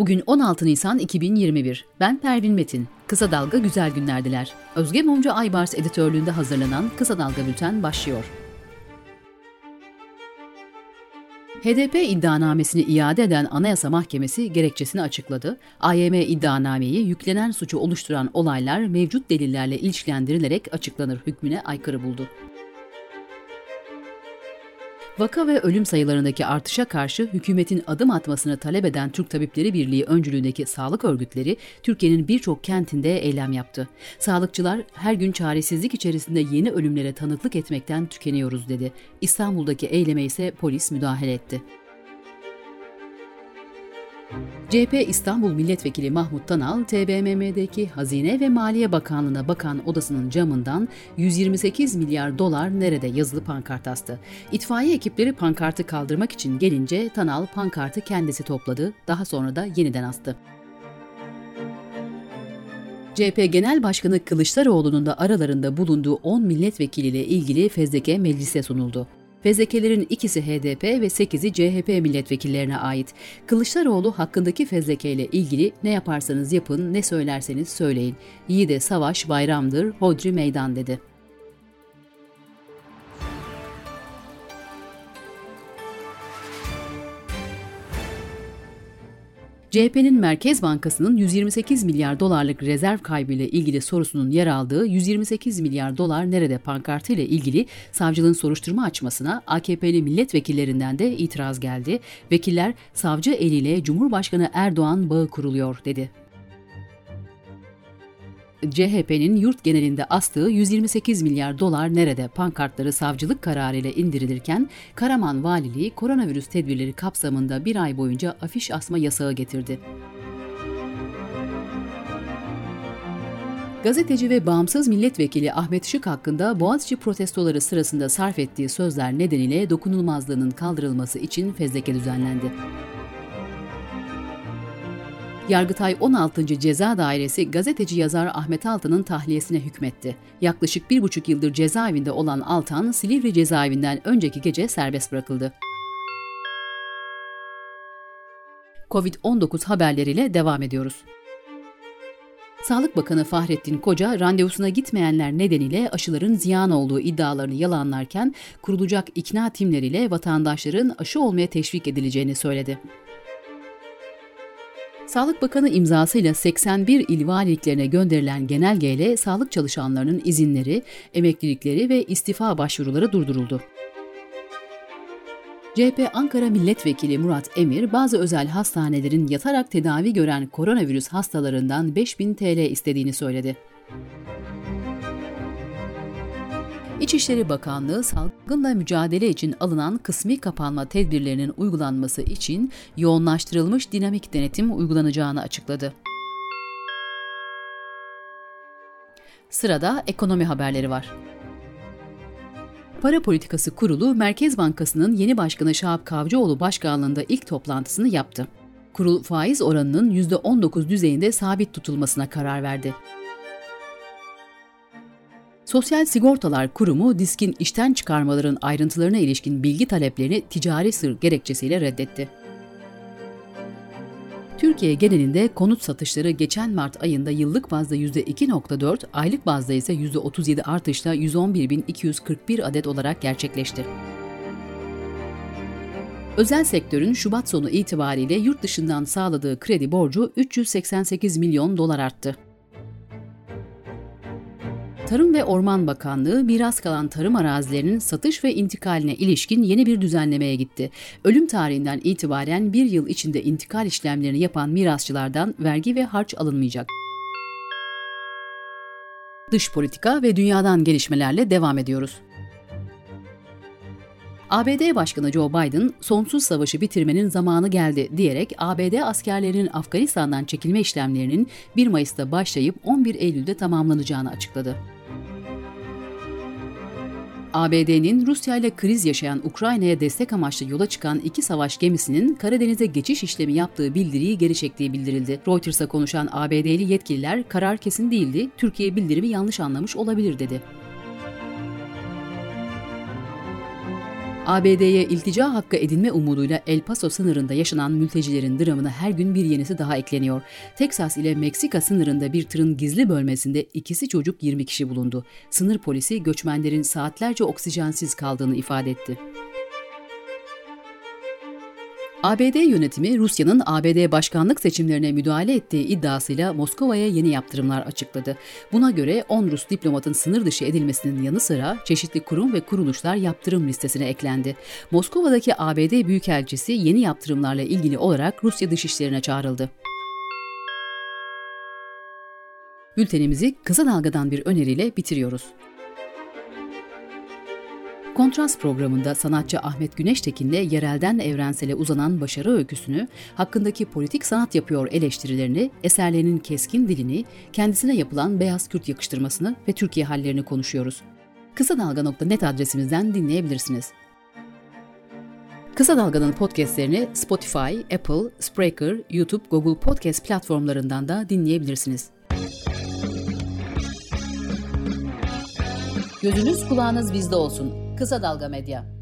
Bugün 16 Nisan 2021. Ben Pervin Metin. Kısa Dalga güzel günlerdiler. Özge Mumcu Aybars editörlüğünde hazırlanan Kısa Dalga Bülten başlıyor. HDP iddianamesini iade eden Anayasa Mahkemesi gerekçesini açıkladı. AYM iddianameyi yüklenen suçu oluşturan olaylar mevcut delillerle ilişkilendirilerek açıklanır hükmüne aykırı buldu. Vaka ve ölüm sayılarındaki artışa karşı hükümetin adım atmasını talep eden Türk Tabipleri Birliği öncülüğündeki sağlık örgütleri Türkiye'nin birçok kentinde eylem yaptı. Sağlıkçılar her gün çaresizlik içerisinde yeni ölümlere tanıklık etmekten tükeniyoruz dedi. İstanbul'daki eyleme ise polis müdahale etti. CHP İstanbul Milletvekili Mahmut Tanal, TBMM'deki Hazine ve Maliye Bakanlığı'na bakan odasının camından 128 milyar dolar nerede yazılı pankart astı. İtfaiye ekipleri pankartı kaldırmak için gelince Tanal pankartı kendisi topladı, daha sonra da yeniden astı. CHP Genel Başkanı Kılıçdaroğlu'nun da aralarında bulunduğu 10 milletvekiliyle ilgili fezleke meclise sunuldu. Fezlekelerin ikisi HDP ve 8'i CHP milletvekillerine ait. Kılıçdaroğlu hakkındaki fezlekeyle ilgili ne yaparsanız yapın, ne söylerseniz söyleyin. Yiğide savaş bayramdır, hodri meydan dedi. CHP'nin Merkez Bankası'nın 128 milyar dolarlık rezerv kaybıyla ilgili sorusunun yer aldığı 128 milyar dolar nerede pankartı ile ilgili savcılığın soruşturma açmasına AKP'li milletvekillerinden de itiraz geldi. Vekiller savcı eliyle Cumhurbaşkanı Erdoğan bağı kuruluyor dedi. CHP'nin yurt genelinde astığı 128 milyar dolar nerede pankartları savcılık kararıyla indirilirken Karaman Valiliği koronavirüs tedbirleri kapsamında bir ay boyunca afiş asma yasağı getirdi. Gazeteci ve bağımsız milletvekili Ahmet Şık hakkında Boğaziçi protestoları sırasında sarf ettiği sözler nedeniyle dokunulmazlığının kaldırılması için fezleke düzenlendi. Yargıtay 16. Ceza Dairesi gazeteci yazar Ahmet Altan'ın tahliyesine hükmetti. Yaklaşık bir buçuk yıldır cezaevinde olan Altan, Silivri cezaevinden önceki gece serbest bırakıldı. Covid-19 haberleriyle devam ediyoruz. Sağlık Bakanı Fahrettin Koca, randevusuna gitmeyenler nedeniyle aşıların ziyan olduğu iddialarını yalanlarken kurulacak ikna timleriyle vatandaşların aşı olmaya teşvik edileceğini söyledi. Sağlık Bakanı imzasıyla 81 il valiliklerine gönderilen genelgeyle sağlık çalışanlarının izinleri, emeklilikleri ve istifa başvuruları durduruldu. CHP Ankara Milletvekili Murat Emir, bazı özel hastanelerin yatarak tedavi gören koronavirüs hastalarından 5000 TL istediğini söyledi. İçişleri Bakanlığı salgınla mücadele için alınan kısmi kapanma tedbirlerinin uygulanması için yoğunlaştırılmış dinamik denetim uygulanacağını açıkladı. Sırada ekonomi haberleri var. Para Politikası Kurulu, Merkez Bankası'nın yeni başkanı Şahap Kavcıoğlu başkanlığında ilk toplantısını yaptı. Kurul faiz oranının %19 düzeyinde sabit tutulmasına karar verdi. Sosyal Sigortalar Kurumu diskin işten çıkarmaların ayrıntılarına ilişkin bilgi taleplerini ticari sır gerekçesiyle reddetti. Türkiye genelinde konut satışları geçen Mart ayında yıllık bazda %2.4, aylık bazda ise %37 artışla 111.241 adet olarak gerçekleşti. Özel sektörün Şubat sonu itibariyle yurt dışından sağladığı kredi borcu 388 milyon dolar arttı. Tarım ve Orman Bakanlığı miras kalan tarım arazilerinin satış ve intikaline ilişkin yeni bir düzenlemeye gitti. Ölüm tarihinden itibaren bir yıl içinde intikal işlemlerini yapan mirasçılardan vergi ve harç alınmayacak. Dış politika ve dünyadan gelişmelerle devam ediyoruz. ABD Başkanı Joe Biden, sonsuz savaşı bitirmenin zamanı geldi diyerek ABD askerlerinin Afganistan'dan çekilme işlemlerinin 1 Mayıs'ta başlayıp 11 Eylül'de tamamlanacağını açıkladı. ABD'nin Rusya ile kriz yaşayan Ukrayna'ya destek amaçlı yola çıkan iki savaş gemisinin Karadeniz'e geçiş işlemi yaptığı bildiriyi geri çektiği bildirildi. Reuters'a konuşan ABD'li yetkililer karar kesin değildi, Türkiye bildirimi yanlış anlamış olabilir dedi. ABD'ye iltica hakkı edinme umuduyla El Paso sınırında yaşanan mültecilerin dramına her gün bir yenisi daha ekleniyor. Teksas ile Meksika sınırında bir tırın gizli bölmesinde ikisi çocuk 20 kişi bulundu. Sınır polisi göçmenlerin saatlerce oksijensiz kaldığını ifade etti. ABD yönetimi Rusya'nın ABD başkanlık seçimlerine müdahale ettiği iddiasıyla Moskova'ya yeni yaptırımlar açıkladı. Buna göre 10 Rus diplomatın sınır dışı edilmesinin yanı sıra çeşitli kurum ve kuruluşlar yaptırım listesine eklendi. Moskova'daki ABD Büyükelçisi yeni yaptırımlarla ilgili olarak Rusya Dışişleri'ne çağrıldı. Bültenimizi kısa dalgadan bir öneriyle bitiriyoruz. Kontrast programında sanatçı Ahmet Güneştekin'le yerelden evrensele uzanan başarı öyküsünü, hakkındaki politik sanat yapıyor eleştirilerini, eserlerinin keskin dilini, kendisine yapılan beyaz Kürt yakıştırmasını ve Türkiye hallerini konuşuyoruz. Kısa Dalga.net adresimizden dinleyebilirsiniz. Kısa Dalga'nın podcastlerini Spotify, Apple, Spreaker, YouTube, Google Podcast platformlarından da dinleyebilirsiniz. Gözünüz kulağınız bizde olsun. Kısa Dalga Medya.